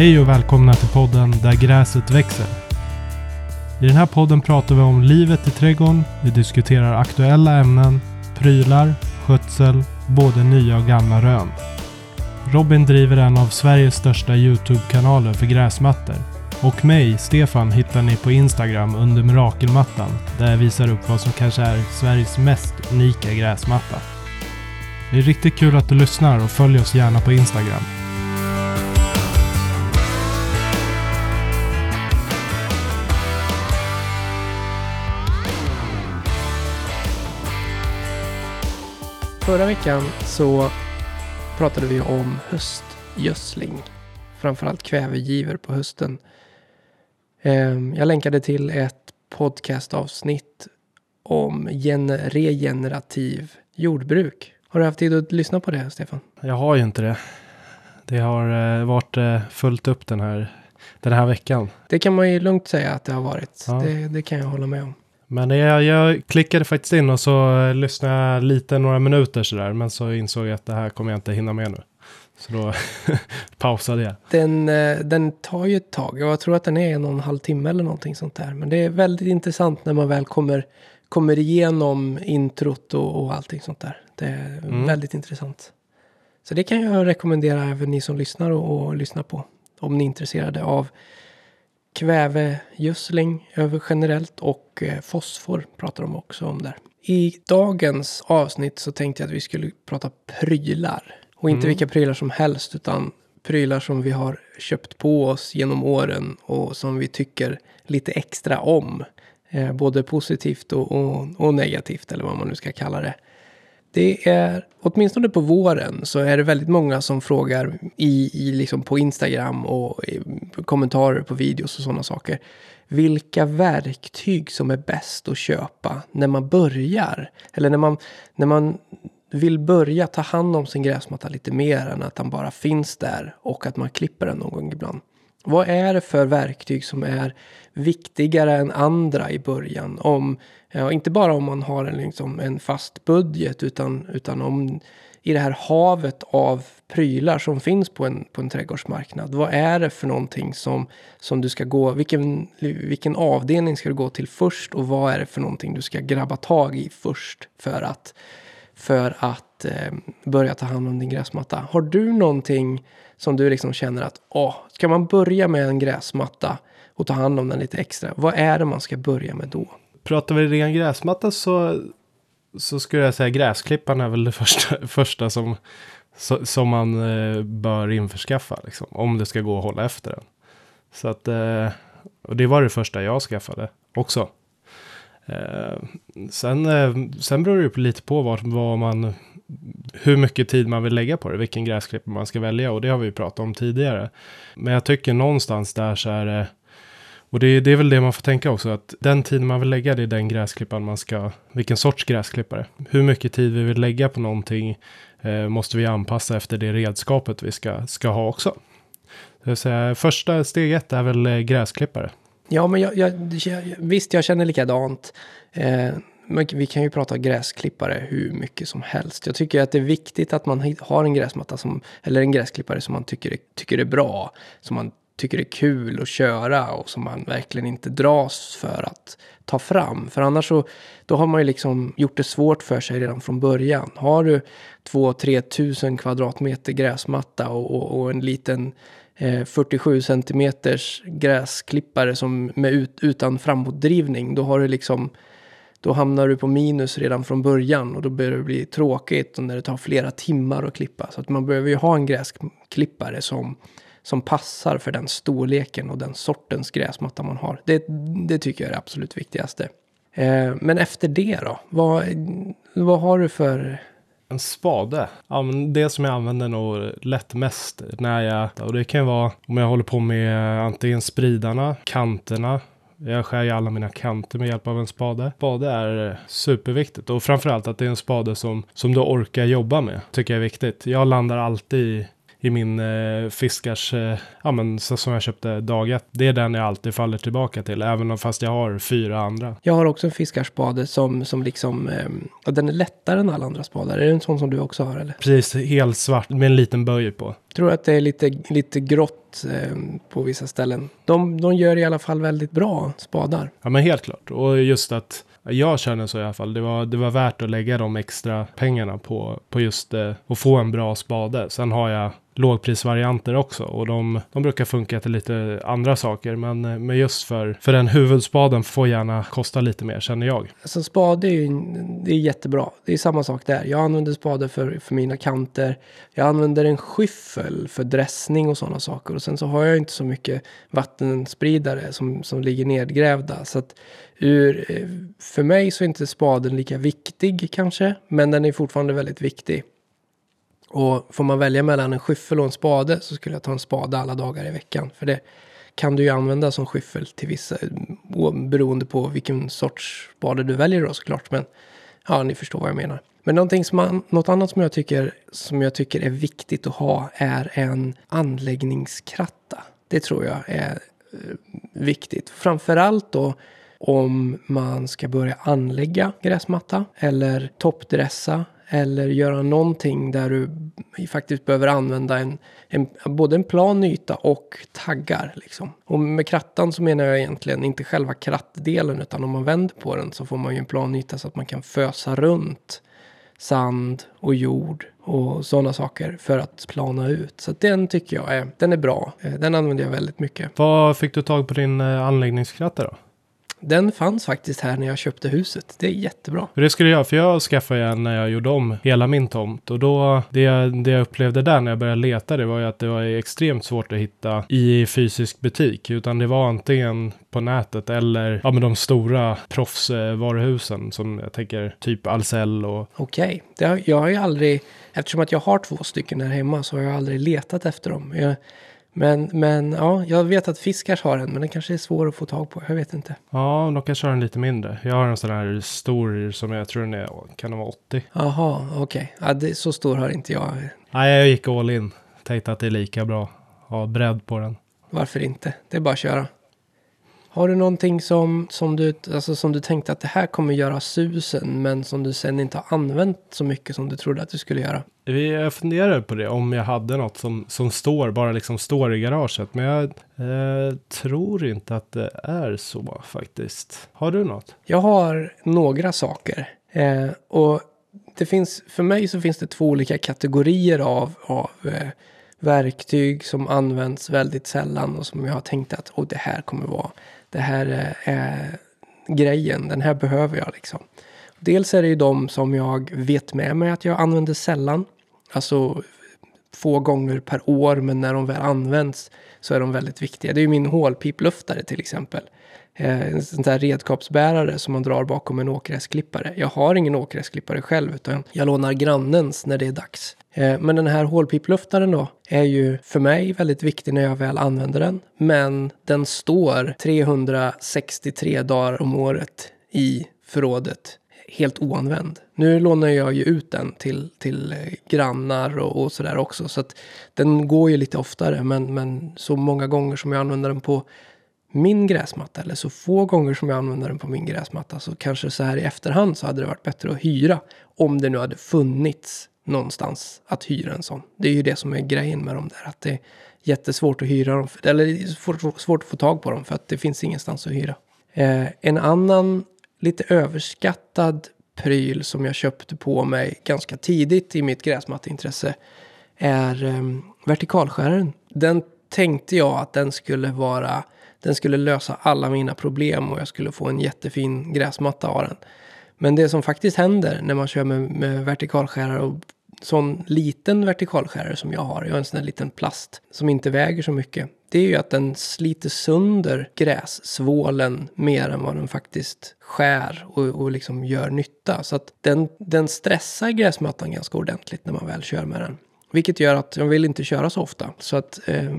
Hej och välkomna till podden Där gräset växer. I den här podden pratar vi om livet i trädgården, vi diskuterar aktuella ämnen, prylar, skötsel, både nya och gamla rön. Robin driver en av Sveriges största YouTube-kanaler för gräsmattor. Och mig, Stefan, hittar ni på Instagram under Mirakelmattan där jag visar upp vad som kanske är Sveriges mest unika gräsmatta. Det är riktigt kul att du lyssnar och följ oss gärna på Instagram. Förra veckan så pratade vi om höstgödsling. Framförallt kvävegiver på hösten. Ehm, Jag länkade till ett podcastavsnitt om gen- regenerativ jordbruk. Har du haft tid att lyssna på det, Stefan? Jag har ju inte det. Det har eh, varit eh, fullt upp den här, den här veckan. Det kan man ju lugnt säga att det har varit. Ja. Det, det kan jag hålla med om. Men jag, jag klickade faktiskt in och så lyssnade jag lite, några minuter sådär. Men så insåg jag att det här kommer jag inte hinna med nu. Så då pausade jag. Den, eh, den tar ju ett tag. Jag tror att den är en och en halv timme eller någonting sånt där. Men det är väldigt intressant när man väl kommer, kommer igenom introt och, och allting sånt där. Det är Mm. väldigt intressant. Så det kan jag rekommendera även ni som lyssnar och, och lyssnar på. Om ni är intresserade av kvävegödsling över generellt och eh, fosfor pratar de också om där. I dagens avsnitt så tänkte jag att vi skulle prata prylar. Och inte Mm. vilka prylar som helst utan prylar som vi har köpt på oss genom åren och som vi tycker lite extra om. Eh, både positivt och, och, och negativt eller vad man nu ska kalla det. Det är, åtminstone på våren, så är det väldigt många som frågar i, i liksom på Instagram och i kommentarer på videos och sådana saker. Vilka verktyg som är bäst att köpa när man börjar. Eller när man, när man vill börja ta hand om sin gräsmatta lite mer än att den bara finns där och att man klipper den någon gång ibland. Vad är det för verktyg som är viktigare än andra i början? Om, ja, inte bara om man har en, liksom, en fast budget utan, utan om i det här havet av prylar som finns på en, på en trädgårdsmarknad. Vad är det för någonting som, som du ska gå, vilken, vilken avdelning ska du gå till först och vad är det för någonting du ska grabba tag i först för att, för att eh, börja ta hand om din gräsmatta. Har du någonting som du liksom känner att, åh, ska man börja med en gräsmatta och ta hand om den lite extra, vad är det man ska börja med då? Pratar vi ren gräsmatta så, så skulle jag säga gräsklipparen är väl det första, första som, så, som man eh, bör införskaffa. Liksom, om det ska gå att hålla efter den. Så att, eh, och det var det första jag skaffade också. Eh, sen, eh, sen beror det lite på vad, vad man, hur mycket tid man vill lägga på det, vilken gräsklippare man ska välja och det har vi ju pratat om tidigare. Men jag tycker någonstans där så är det, och det, det är väl det man får tänka också, att den tid man vill lägga det är den gräsklipparen man ska, vilken sorts gräsklippare. Hur mycket tid vi vill lägga på någonting eh, måste vi anpassa efter det redskapet vi ska, ska ha också. Det vill säga, första steget är väl eh, gräsklippare. Ja, men jag, jag, visst, jag känner likadant. Eh, vi kan ju prata gräsklippare hur mycket som helst. Jag tycker att det är viktigt att man har en gräsmatta som, eller en gräsklippare som man tycker är, tycker är bra. Som man tycker är kul att köra och som man verkligen inte dras för att ta fram. För annars så, då har man ju liksom gjort det svårt för sig redan från början. Har du 2-3 tusen kvadratmeter gräsmatta och, och, och en liten eh, 47 centimeters gräsklippare som med ut, utan framåtdrivning, då har du liksom då hamnar du på minus redan från början och då börjar det bli tråkigt och när det tar flera timmar att klippa. Så att man behöver ju ha en gräsklippare som, som passar för den storleken och den sortens gräsmatta man har. Det, det tycker jag är det absolut viktigaste. Eh, men efter det då? Vad, vad har du för... En spade. Ja, men det som jag använder nog lätt mest när jag, och det kan ju vara om jag håller på med antingen spridarna, kanterna. Jag skär ju alla mina kanter med hjälp av en spade. Spade är eh, superviktigt och framförallt att det är en spade som, som du orkar jobba med. Tycker jag är viktigt. Jag landar alltid i min eh, fiskars, eh, ja men så, som jag köpte dag ett. Det är den jag alltid faller tillbaka till, även om fast jag har fyra andra. Jag har också en fiskarspade som, som liksom, eh, den är lättare än alla andra spadar. Är det en sån som du också har eller? Precis, helt svart med en liten böj på. tror att det är lite, lite grått eh, på vissa ställen. De, de gör i alla fall väldigt bra spadar. Ja men helt klart. Och just att jag känner så i alla fall. Det var, det var värt att lägga de extra pengarna på, på just eh, att få en bra spade. Sen har jag lågprisvarianter också och de, de brukar funka till lite andra saker. Men, men just för, för den huvudspaden får gärna kosta lite mer känner jag. Alltså spade är ju det är jättebra. Det är samma sak där. Jag använder spade för, för mina kanter. Jag använder en skyffel för dressning och sådana saker. Och sen så har jag inte så mycket vattenspridare som, som ligger nedgrävda. Så att ur, eh, för mig så är inte spaden lika viktig kanske. Men den är fortfarande väldigt viktig. Och får man välja mellan en skyffel och en spade så skulle jag ta en spade alla dagar i veckan. För det kan du ju använda som skyffel till vissa, beroende på vilken sorts spade du väljer då såklart. Men ja, ni förstår vad jag menar. Men någonting som man, något annat som jag, tycker, som jag tycker är viktigt att ha är en anläggningskratta. Det tror jag är eh, viktigt. Framförallt då om man ska börja anlägga gräsmatta eller toppdressa eller göra någonting där du faktiskt behöver använda en, en, både en plan yta och taggar. Liksom. Och med krattan så menar jag egentligen inte själva krattdelen utan om man vänder på den så får man ju en plan yta så att man kan fösa runt sand och jord och sådana saker för att plana ut. Så den tycker jag är, den är bra. Eh, den använder jag väldigt mycket. Vad fick du tag på din eh, anläggningskratta då? Den fanns faktiskt här när jag köpte huset. Det är jättebra. Det skulle jag, för jag skaffade en när jag gjorde om hela min tomt. Och då, det jag, det jag upplevde där när jag började leta, det var ju att det var extremt svårt att hitta i fysisk butik. Utan det var antingen på nätet eller ja, med de stora proffsvaruhusen som jag tänker typ Ahlsell och... Okej, okay. jag har ju aldrig, eftersom att jag har två stycken här hemma så har jag aldrig letat efter dem. Jag, men, men ja, jag vet att Fiskars har en, men den kanske är svår att få tag på. Jag vet inte. Ja, de kanske har en lite mindre. Jag har en sån här stor som jag tror den är, kan den vara 80? Jaha, okej. Okay. Ja, så stor har inte jag. Nej, jag gick all in. Tänkte att det är lika bra. Ha bredd på den. Varför inte? Det är bara att köra. Har du någonting som, som, du, alltså som du tänkte att det här kommer göra susen men som du sen inte har använt så mycket som du trodde att du skulle göra? Jag funderar på det om jag hade något som, som står, bara liksom står i garaget. Men jag eh, tror inte att det är så faktiskt. Har du något? Jag har några saker. Eh, och det finns, för mig så finns det två olika kategorier av, av eh, verktyg som används väldigt sällan och som jag har tänkt att oh, det här kommer vara det här är grejen, den här behöver jag liksom. Dels är det ju de som jag vet med mig att jag använder sällan. Alltså få gånger per år, men när de väl används så är de väldigt viktiga. Det är ju min hålpipluftare till exempel. Eh, en sån där redskapsbärare som man drar bakom en åkgräsklippare. Jag har ingen åkgräsklippare själv, utan jag lånar grannens när det är dags. Eh, men den här hålpipluftaren då är ju för mig väldigt viktig när jag väl använder den. Men den står 363 dagar om året i förrådet helt oanvänd. Nu lånar jag ju ut den till, till eh, grannar och, och sådär också. Så att den går ju lite oftare. Men, men så många gånger som jag använder den på min gräsmatta eller så få gånger som jag använder den på min gräsmatta så kanske så här i efterhand så hade det varit bättre att hyra om det nu hade funnits någonstans att hyra en sån. Det är ju det som är grejen med dem där, att det är jättesvårt att hyra dem, eller svårt, svårt att få tag på dem för att det finns ingenstans att hyra. Eh, en annan lite överskattad pryl som jag köpte på mig ganska tidigt i mitt gräsmatteintresse är eh, vertikalskäraren. Den tänkte jag att den skulle vara, den skulle lösa alla mina problem och jag skulle få en jättefin gräsmatta av den. Men det som faktiskt händer när man kör med, med vertikalskärare och sån liten vertikalskärare som jag har, jag har en sån här liten plast som inte väger så mycket. Det är ju att den sliter sönder grässvålen mer än vad den faktiskt skär och, och liksom gör nytta. Så att den, den stressar gräsmattan ganska ordentligt när man väl kör med den. Vilket gör att jag vill inte köra så ofta. Så att eh,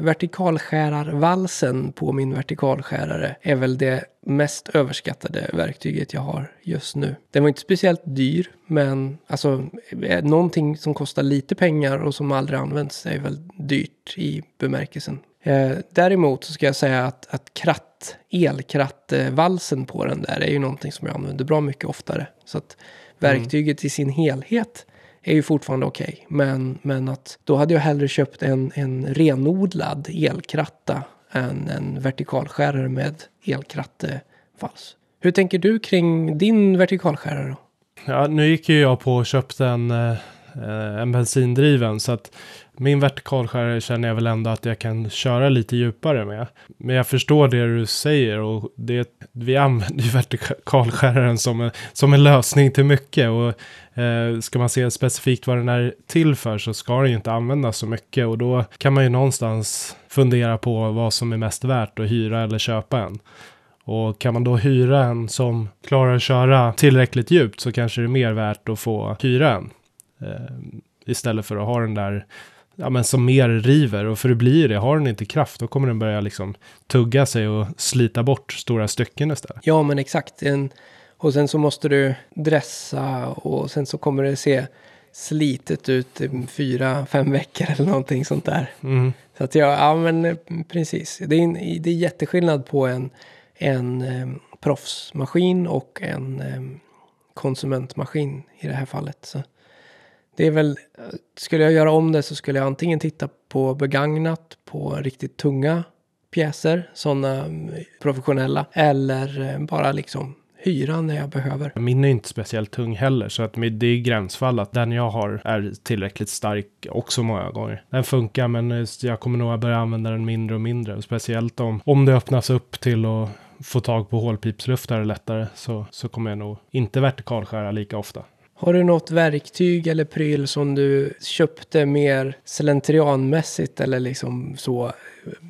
vertikalskärarvalsen på min vertikalskärare är väl det mest överskattade verktyget jag har just nu. Den var inte speciellt dyr, men alltså eh, någonting som kostar lite pengar och som aldrig används är väl dyrt i bemärkelsen. Eh, däremot så ska jag säga att, att kratt, elkrattvalsen på den där är ju någonting som jag använder bra mycket oftare. Så att verktyget mm. i sin helhet är ju fortfarande okej. Okay. Men, men att då hade jag hellre köpt en, en renodlad elkratta än en vertikalskärare med elkrattevals. Hur tänker du kring din vertikalskärare då? Ja, nu gick ju jag på och köpte en, eh, Eh, en bensindriven så att min vertikalskärare känner jag väl ändå att jag kan köra lite djupare med. Men jag förstår det du säger och det, vi använder ju vertikalskäraren som en, som en lösning till mycket. Och eh, ska man se specifikt vad den är till för så ska den ju inte användas så mycket. Och då kan man ju någonstans fundera på vad som är mest värt att hyra eller köpa en. Och kan man då hyra en som klarar att köra tillräckligt djupt så kanske det är mer värt att få hyra en. Eh, istället för att ha den där ja, men som mer river. Och för det blir det, har den inte kraft då kommer den börja liksom tugga sig och slita bort stora stycken istället. Ja, men exakt. En, och sen så måste du dressa och sen så kommer det se slitet ut i fyra, fem veckor eller någonting sånt där. Mm. Så att ja, ja men eh, precis. Det är, en, det är jätteskillnad på en, en um, proffsmaskin och en um, konsumentmaskin i det här fallet. Så det är väl, skulle jag göra om det så skulle jag antingen titta på begagnat på riktigt tunga pjäser, sådana mm, professionella, eller eh, bara liksom hyra när jag behöver. Min är inte speciellt tung heller, så att det är gränsfall att den jag har är tillräckligt stark också många gånger. Den funkar, men eh, jag kommer nog att börja använda den mindre och mindre, speciellt om, om det öppnas upp till att få tag på hålpipsluftare lättare så, så kommer jag nog inte vertikalskära lika ofta. Har du något verktyg eller pryl som du köpte mer slentrianmässigt eller liksom så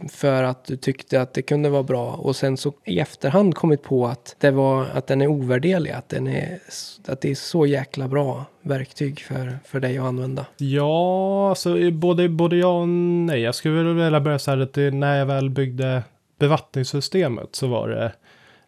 för att du tyckte att det kunde vara bra och sen så i efterhand kommit på att det var att den är ovärderlig, att den är att det är så jäkla bra verktyg för, för dig att använda? Ja, alltså både, både ja och nej. Jag skulle vilja börja så här att det, när jag väl byggde bevattningssystemet så var det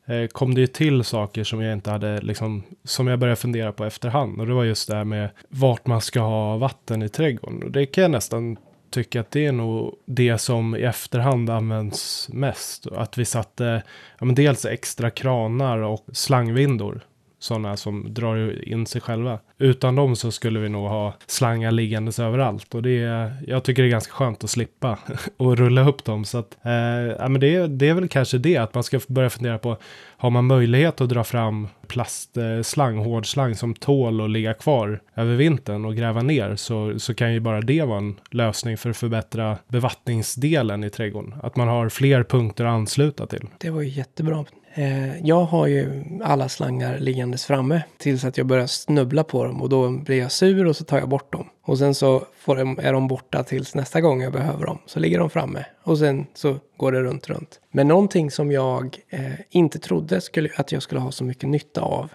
Eh, kom det ju till saker som jag inte hade, liksom, som jag började fundera på efterhand. Och det var just det här med vart man ska ha vatten i trädgården. Och det kan jag nästan tycka att det är nog det som i efterhand används mest. Att vi satte ja, men dels extra kranar och slangvindor sådana som drar in sig själva. Utan dem så skulle vi nog ha slangar liggandes överallt och det är, jag tycker det är ganska skönt att slippa och rulla upp dem. Så att, eh, ja, men det, det är väl kanske det att man ska börja fundera på, har man möjlighet att dra fram plastslang, hård slang som tål att ligga kvar över vintern och gräva ner så, så kan ju bara det vara en lösning för att förbättra bevattningsdelen i trädgården. Att man har fler punkter att ansluta till. Det var ju jättebra. Eh, jag har ju alla slangar liggandes framme tills att jag börjar snubbla på dem och då blir jag sur och så tar jag bort dem. Och sen så de, är de borta tills nästa gång jag behöver dem. Så ligger de framme och sen så går det runt, runt. Men någonting som jag eh, inte trodde skulle, att jag skulle ha så mycket nytta av.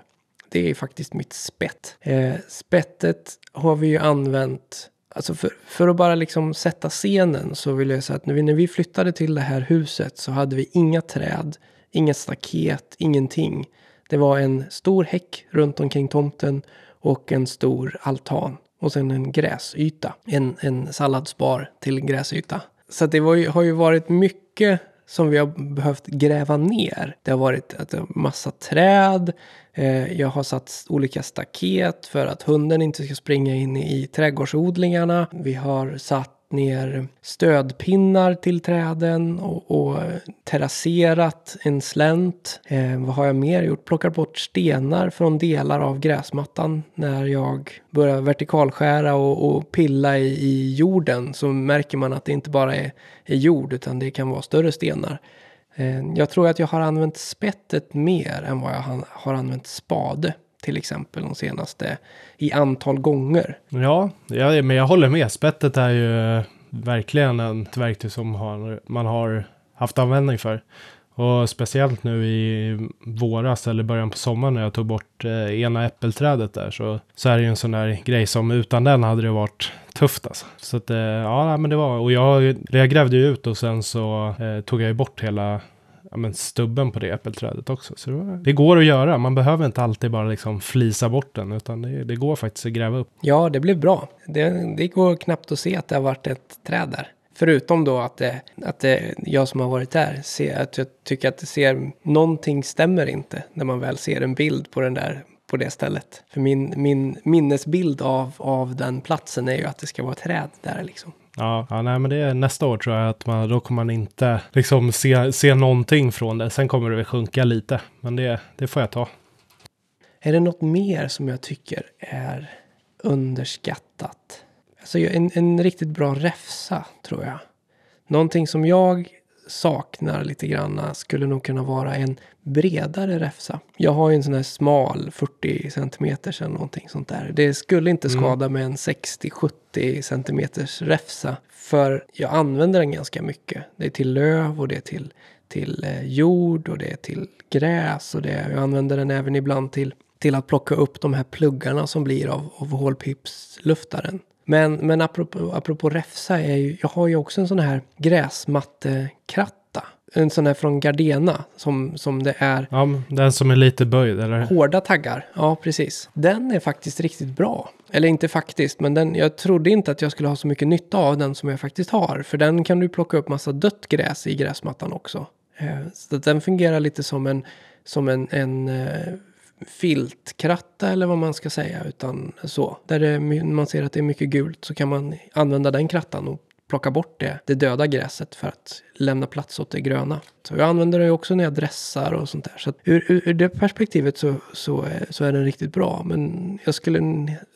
Det är faktiskt mitt spett. Eh, spettet har vi ju använt Alltså för, för att bara liksom sätta scenen så vill jag säga att när vi, när vi flyttade till det här huset så hade vi inga träd. Inget staket, ingenting. Det var en stor häck runt omkring tomten och en stor altan. Och sen en gräsyta. En, en salladsbar till gräsyta. Så det ju, har ju varit mycket som vi har behövt gräva ner. Det har varit en massa träd. Eh, jag har satt olika staket för att hunden inte ska springa in i trädgårdsodlingarna. Vi har satt ner stödpinnar till träden och, och terrasserat en slänt. Eh, vad har jag mer gjort? Plockat bort stenar från delar av gräsmattan när jag börjar vertikalskära och, och pilla i, i, jorden så märker man att det inte bara är, är jord utan det kan vara större stenar. Eh, jag tror att jag har använt spettet mer än vad jag har använt spade till exempel de senaste i antal gånger. Ja, ja men jag håller med. Spettet är ju verkligen ett verktyg som har, man har haft användning för. Och speciellt nu i våras eller början på sommaren när jag tog bort eh, ena äppelträdet där så, så är det ju en sån där grej som utan den hade det varit tufft alltså. Så att, eh, ja, men det var, och jag, jag grävde ju ut och sen så eh, tog jag ju bort hela ja, men stubben på det äppelträdet också. Så det, var, det går att göra, man behöver inte alltid bara liksom flisa bort den, utan det, det går faktiskt att gräva upp. Ja, det blev bra. Det, det går knappt att se att det har varit ett träd där. Förutom då att, det, att det, jag som har varit där, ser, att jag tycker att det ser, någonting stämmer inte när man väl ser en bild på den där på det stället. För min, min minnesbild av, av den platsen är ju att det ska vara träd där liksom. Ja, ja nej, men det är nästa år tror jag att man, då kommer man inte liksom se, se någonting från det. Sen kommer det väl sjunka lite, men det, det får jag ta. Är det något mer som jag tycker är underskattat? Alltså en, en riktigt bra räfsa tror jag. Någonting som jag saknar lite grann skulle nog kunna vara en bredare räfsa. Jag har ju en sån här smal 40 centimeters eller någonting sånt där. Det skulle inte Mm. skada med en 60-70 centimeters räfsa. För jag använder den ganska mycket. Det är till löv och det är till, till eh, jord och det är till gräs. Och det, jag använder den även ibland till, till att plocka upp de här pluggarna som blir av, av hålpipsluftaren. Men, men apropå, apropå räfsa, är ju, jag har ju också en sån här gräsmattekratta. En sån här från Gardena som, som det är Ja, den som är lite böjd, eller? hårda taggar. Ja, precis. Den är faktiskt riktigt bra. Eller inte faktiskt, men den, jag trodde inte att jag skulle ha så mycket nytta av den som jag faktiskt har. För den kan du plocka upp massa dött gräs i gräsmattan också. Eh, så den fungerar lite som en, som en, en eh, filtkratta eller vad man ska säga. Utan så. Där det, man ser att det är mycket gult så kan man använda den krattan och plocka bort det, det döda gräset för att lämna plats åt det gröna. Så jag använder det ju också när jag dressar och sånt där. Så att ur, ur, ur det perspektivet så, så, är, så är den riktigt bra. Men jag skulle,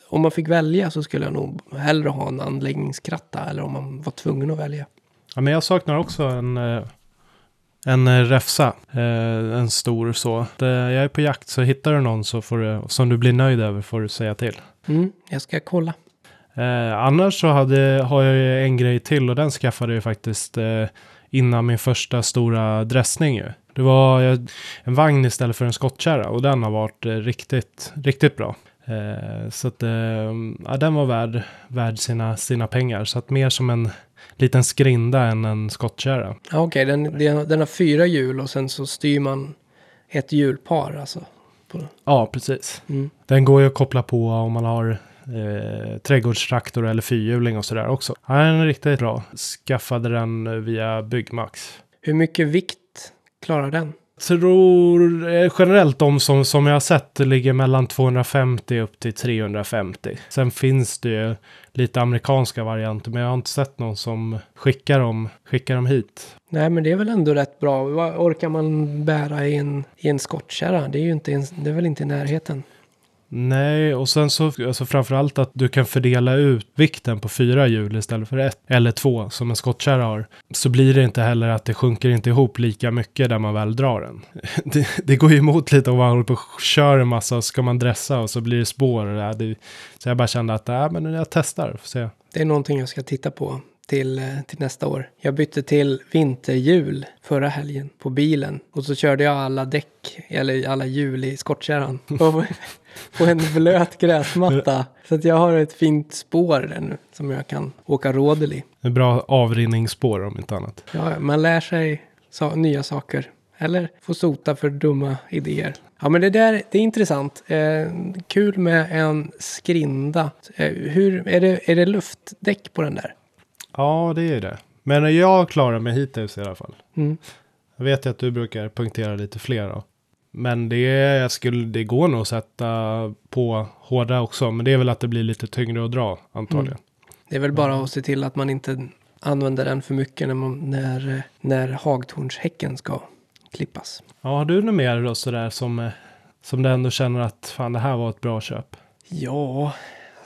om man fick välja så skulle jag nog hellre ha en anläggningskratta eller om man var tvungen att välja. Ja, men jag saknar också en, eh, en eh, räfsa. Eh, En stor så. Jag är på jakt så hittar du någon så får du, som du blir nöjd över får du säga till. Mm, jag ska kolla. Eh, annars så hade, har jag ju en grej till och den skaffade jag faktiskt eh, innan min första stora dressning ju. Det var eh, en vagn istället för en skottkärra och den har varit eh, riktigt, riktigt bra. Så att ja, den var värd, värd sina, sina pengar. Så att mer som en liten skrinda än en skottkärra. Ja, Okej, den, den, den har fyra hjul och sen så styr man ett hjulpar alltså. Ja, precis. mm. Den går ju att koppla på om man har eh, trädgårdstraktor eller fyrhjuling och sådär också. Ja, den är riktigt bra. Skaffade den via Byggmax. Hur mycket vikt klarar den? Tror eh, generellt de som, som jag har sett ligger mellan 250 upp till 350. Sen finns det ju lite amerikanska varianter men jag har inte sett någon som skickar dem, skickar dem hit. Nej, men det är väl ändå rätt bra. Vad orkar man bära i en, i en skottkärra? Det är ju inte, ens- det är väl inte i närheten. Nej, och sen så alltså framförallt att du kan fördela ut vikten på fyra hjul istället för ett eller två som en skottkärra har. Så blir det inte heller att det sjunker inte ihop lika mycket där man väl drar den. Det, det går ju emot lite om man håller på och kör en massa och ska man dressa och så blir det spår. Det, här. det, så jag bara kände att äh, men jag testar, får se. Det är någonting jag ska titta på till, eh, till nästa år. Jag bytte till vinterhjul förra helgen på bilen. Och så körde jag alla däck, eller alla hjul i skottkärran. På, en blöt gräsmatta. Så att jag har ett fint spår där nu som jag kan åka rådel i. En bra avrinningsspår om inte annat. Ja, man lär sig sa- nya saker. Eller får sota för dumma idéer. Ja, men det där det är intressant. Eh, kul med en skrinda. Eh, hur, är, det, är det luftdäck på den där? Ja, det är det. Men jag klarar mig hittills i alla fall. Mm. Jag vet ju att du brukar punktera lite fler då. Men det, jag skulle, det går nog att sätta på hårda också. Men det är väl att det blir lite tyngre att dra antagligen. Det är väl bara att se till att man inte använder den för mycket när, man, när, när hagtornshäcken ska klippas. Ja, har du något mer då sådär som, som du ändå känner att fan det här var ett bra köp? Ja,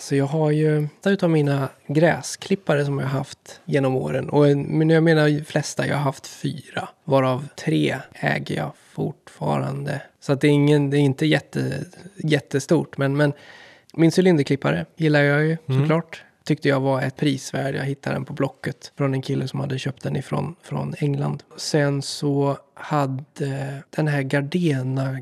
alltså jag har ju utav mina gräsklippare som jag har haft genom åren. Och en- men jag menar de flesta, jag har haft fyra. Varav tre äger jag fortfarande. Så att det är, ingen, det är inte jätte, jättestort. Men, men min cylinderklippare gillar jag ju Mm. såklart. Tyckte jag var ett prisvärd. Jag hittade den på Blocket från en kille som hade köpt den ifrån från England. Sen så hade den här Gardena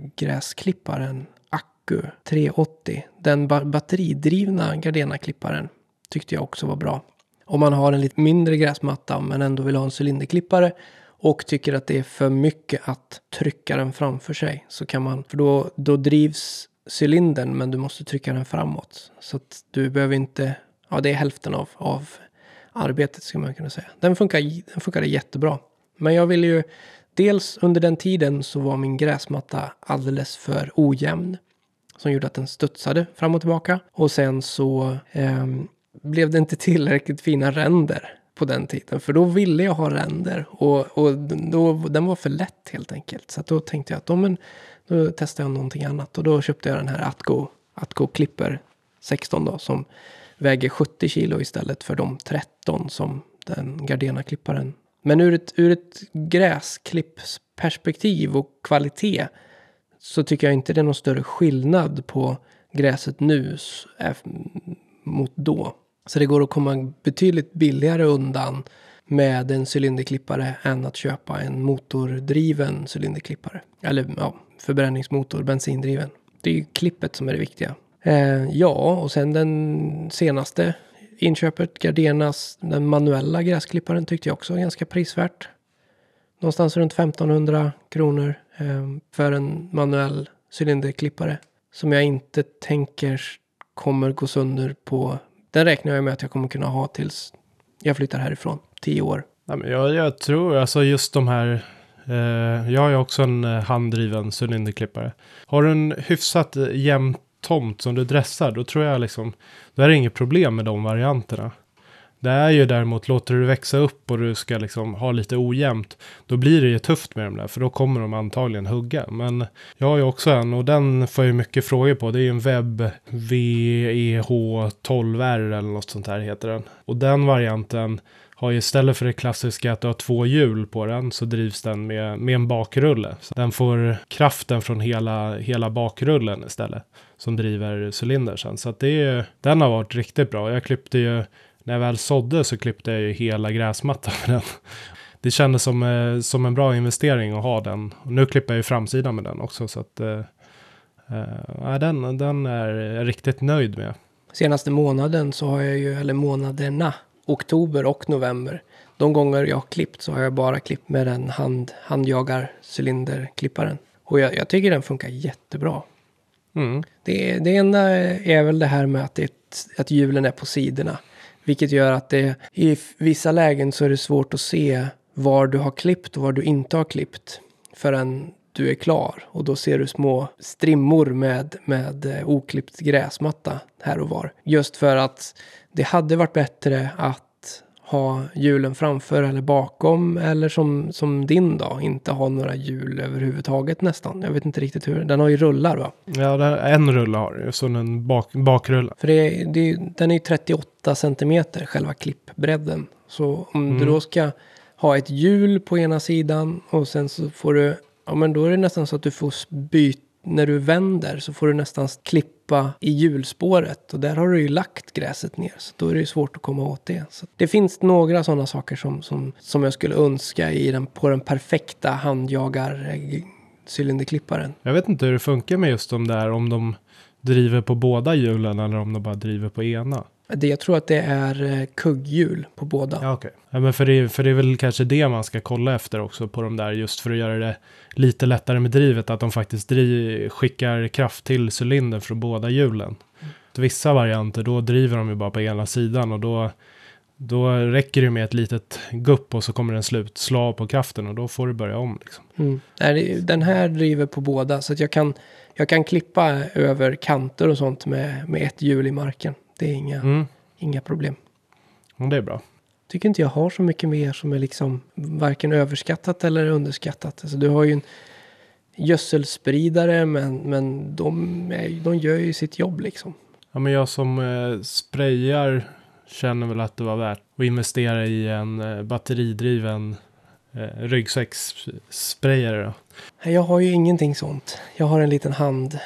Miku 380. Den ba- batteridrivna Gardena-klipparen. tyckte jag också var bra. Om man har en lite mindre gräsmatta men ändå vill ha en cylinderklippare och tycker att det är för mycket att trycka den framför sig så kan man, för då, då drivs cylindern men du måste trycka den framåt. Så att du behöver inte, ja det är hälften av, av arbetet skulle man kunna säga. Den funkar, den funkade jättebra. Men jag ville ju, dels under den tiden så var min gräsmatta alldeles för ojämn. Som gjorde att den studsade fram och tillbaka. Och sen så eh, blev det inte tillräckligt fina ränder på den tiden. För då ville jag ha ränder. Och, och då, den var för lätt helt enkelt. Så då tänkte jag att då, men, då testar jag någonting annat. Och då köpte jag den här Atco, Atco Clipper 16 då. Som väger 70 kilo istället för de 13 som den Gardena-klipparen. Men ur ett, ur ett gräsklippsperspektiv och kvalitet så tycker jag inte det är någon större skillnad på gräset nu mot då. Så det går att komma betydligt billigare undan med en cylinderklippare än att köpa en motordriven cylinderklippare. Eller ja, förbränningsmotor, bensindriven. Det är ju klippet som är det viktiga. Eh, ja, och sen den senaste inköpet, Gardenas, den manuella gräsklipparen tyckte jag också var ganska prisvärt. Någonstans runt 1500 kronor eh, för en manuell cylinderklippare. Som jag inte tänker kommer gå sönder på. Den räknar jag med att jag kommer kunna ha tills jag flyttar härifrån. Tio år. Jag, jag tror alltså just de här eh, jag har ju också en eh, handdriven cylinderklippare. Har du en hyfsat eh, jämn tomt som du dressar, då tror jag liksom, då är det inget problem med de varianterna. Det är ju däremot, låter du växa upp och du ska liksom ha lite ojämnt, då blir det ju tufft med dem där, för då kommer de antagligen hugga. Men jag har ju också en och den får jag mycket frågor på. Det är ju en webb VEH12R eller något sånt här heter den. Och den varianten har ju istället för det klassiska att du har två hjul på den så drivs den med, med en bakrulle. Så den får kraften från hela, hela bakrullen istället som driver cylindern sen. Så att det är, den har varit riktigt bra. Jag klippte ju när jag väl sådde så klippte jag ju hela gräsmattan med den. Det kändes som, eh, som en bra investering att ha den. Och nu klipper jag ju framsidan med den också. Så att, eh, eh, den, den är jag riktigt nöjd med. Senaste månaden så har jag ju, eller månaderna, oktober och november. De gånger jag har klippt så har jag bara klippt med den hand, handjagarcylinderklipparen. Och jag, jag tycker den funkar jättebra. Mm. Det, det enda är väl det här med att, det, att hjulen är på sidorna. Vilket gör att det i vissa lägen så är det svårt att se var du har klippt och var du inte har klippt. Förrän du är klar. Och då ser du små strimmor med, med eh, oklippt gräsmatta här och var. Just för att det hade varit bättre att ha hjulen framför eller bakom eller som, som din då, inte ha några hjul överhuvudtaget nästan. Jag vet inte riktigt hur, den har ju rullar va? Ja, en rulle har den så en bak, bakrulle. För det, det, den är ju 38 centimeter, själva klippbredden. Så om mm. du då ska ha ett hjul på ena sidan och sen så får du, ja men då är det nästan så att du får byta när du vänder så får du nästan klippa i hjulspåret. Och där har du ju lagt gräset ner. Så då är det ju svårt att komma åt det. Så det finns några sådana saker som, som, som jag skulle önska i den, på den perfekta handjagar cylinderklipparen. Jag vet inte hur det funkar med just de där. Om de driver på båda hjulen eller om de bara driver på ena. Det, jag tror att det är eh, kugghjul på båda. Ja. Okay. Ja, men för det, för det är väl kanske det man ska kolla efter också på de där, just för att göra det lite lättare med drivet, att de faktiskt driv, skickar kraft till cylindern från båda hjulen. Mm. Vissa varianter, då driver de ju bara på ena sidan och då, då räcker det med ett litet gupp och så kommer den slut slå på kraften och då får du börja om. Liksom. Mm. Den här driver på båda, så att jag kan, jag kan klippa över kanter och sånt med, med ett hjul i marken. Det är inga, mm. inga problem. Och det är bra. Tycker inte jag har så mycket mer som är liksom varken överskattat eller underskattat. Alltså du har ju en gödselspridare men, men de, är, de gör ju sitt jobb liksom. Ja men jag som eh, sprayar känner väl att det var värt att investera i en eh, batteridriven eh, ryggsäckssprayare. Jag har ju ingenting sånt. Jag har en liten hand,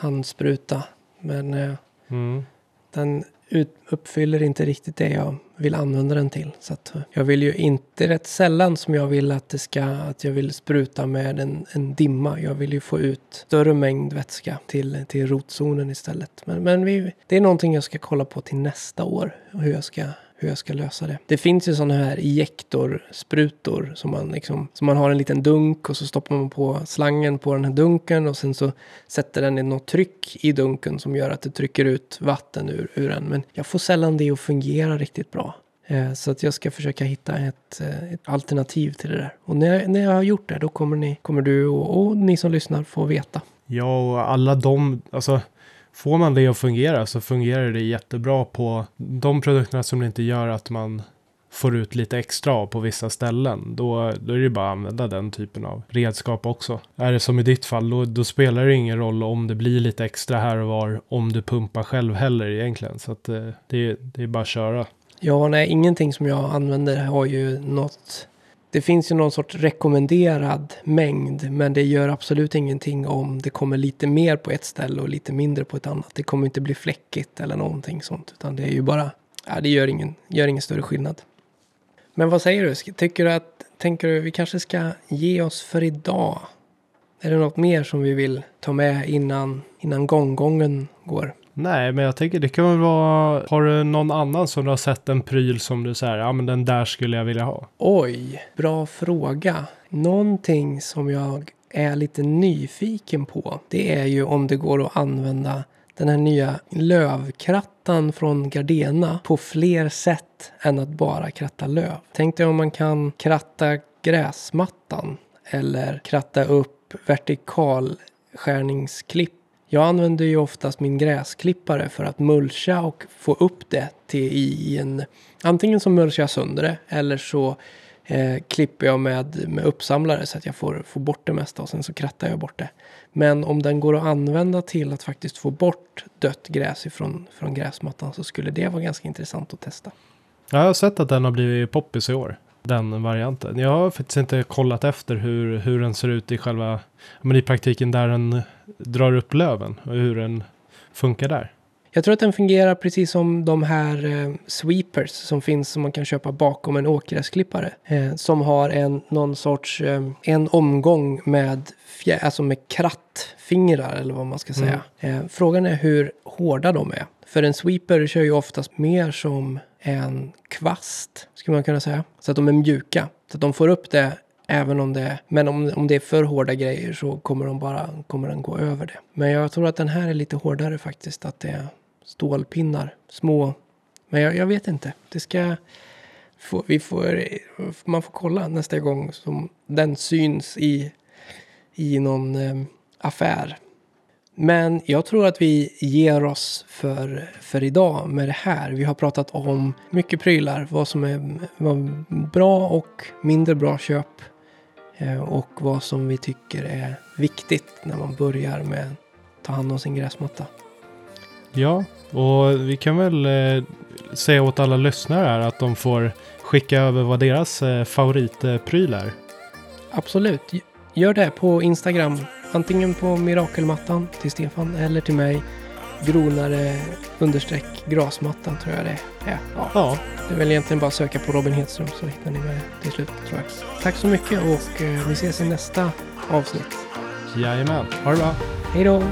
handspruta. Men eh, mm. Den ut, uppfyller inte riktigt det jag vill använda den till. Så att eh, jag vill ju inte rätt sällan som jag vill att det ska, att jag vill spruta med en, en dimma. Jag vill ju få ut större mängd vätska till, till rotzonen istället. Men, men vi, det är någonting jag ska kolla på till nästa år. Hur jag ska hur jag ska lösa det. Det finns ju sådana här ejektorsprutor som man, liksom, som man har en liten dunk och så stoppar man på slangen på den här dunken och sen så sätter den i något tryck i dunken som gör att det trycker ut vatten ur, ur den. Men jag får sällan det att fungera riktigt bra. Eh, så att jag ska försöka hitta ett, eh, ett, alternativ till det där. Och när, när jag har gjort det då kommer, ni, kommer du och, och ni som lyssnar få veta. Ja, och alla de, alltså Får man det att fungera så fungerar det jättebra på de produkterna som inte gör att man får ut lite extra på vissa ställen. Då, då är det bara att använda den typen av redskap också. Är det som i ditt fall, då, då, spelar det ingen roll om det blir lite extra här och var om du pumpar själv heller egentligen. Så att eh, det, det är bara att köra. Ja, nej, ingenting som jag använder har ju något det finns ju någon sorts rekommenderad mängd, men det gör absolut ingenting om det kommer lite mer på ett ställe och lite mindre på ett annat. Det kommer inte bli fläckigt eller någonting sånt, utan det är ju bara, ja, det gör ingen, gör ingen större skillnad. Men vad säger du? Tycker du att, tänker du vi kanske ska ge oss för idag? Är det något mer som vi vill ta med innan, innan gånggången går? Nej, men jag tänker det kan väl vara, har du någon annan som du har sett en pryl som du säger, ja men den där skulle jag vilja ha? Oj, bra fråga. Någonting som jag är lite nyfiken på, det är ju om det går att använda den här nya lövkrattan från Gardena på fler sätt än att bara kratta löv. Tänk dig om man kan kratta gräsmattan eller kratta upp vertikalskärningsklipp jag använder ju oftast min gräsklippare för att mulcha och få upp det till i en... Antingen så mulchar jag sönder det eller så eh, klipper jag med, med uppsamlare så att jag får, får bort det mesta och sen så krattar jag bort det. Men om den går att använda till att faktiskt få bort dött gräs ifrån från gräsmattan så skulle det vara ganska intressant att testa. Jag har sett att den har blivit poppis i år den varianten. Jag har faktiskt inte kollat efter hur, hur den ser ut i själva, men i praktiken där den drar upp löven och hur den funkar där. Jag tror att den fungerar precis som de här eh, sweepers som finns som man kan köpa bakom en åkgräsklippare. Eh, som har en, någon sorts, eh, en omgång med, fjär, alltså med krattfingrar eller vad man ska säga. Mm. Eh, frågan är hur hårda de är. För en sweeper kör ju oftast mer som en kvast, skulle man kunna säga. Så att de är mjuka. Så att de får upp det även om det, men om, om det är för hårda grejer så kommer, de bara, kommer den gå över det. Men jag tror att den här är lite hårdare faktiskt. Att det är stålpinnar, små. Men jag, jag vet inte. Det ska... Få, vi får, man får kolla nästa gång som den syns i, i någon eh, affär. Men jag tror att vi ger oss för, för idag med det här. Vi har pratat om mycket prylar, vad som är vad bra och mindre bra köp. Eh, och vad som vi tycker är viktigt när man börjar med att ta hand om sin gräsmatta. Ja, och vi kan väl eh, säga åt alla lyssnare här att de får skicka över vad deras eh, favoritpryl är. Absolut. Gör det på Instagram Antingen på Mirakelmattan till Stefan eller till mig. Gronare understreck grasmattan tror jag det är. Ja. ja. Det är väl egentligen bara att söka på Robin Hedström så hittar ni mig till slut tror jag. Tack så mycket och eh, vi ses i nästa avsnitt. Jajamän, ha det bra. Hej då!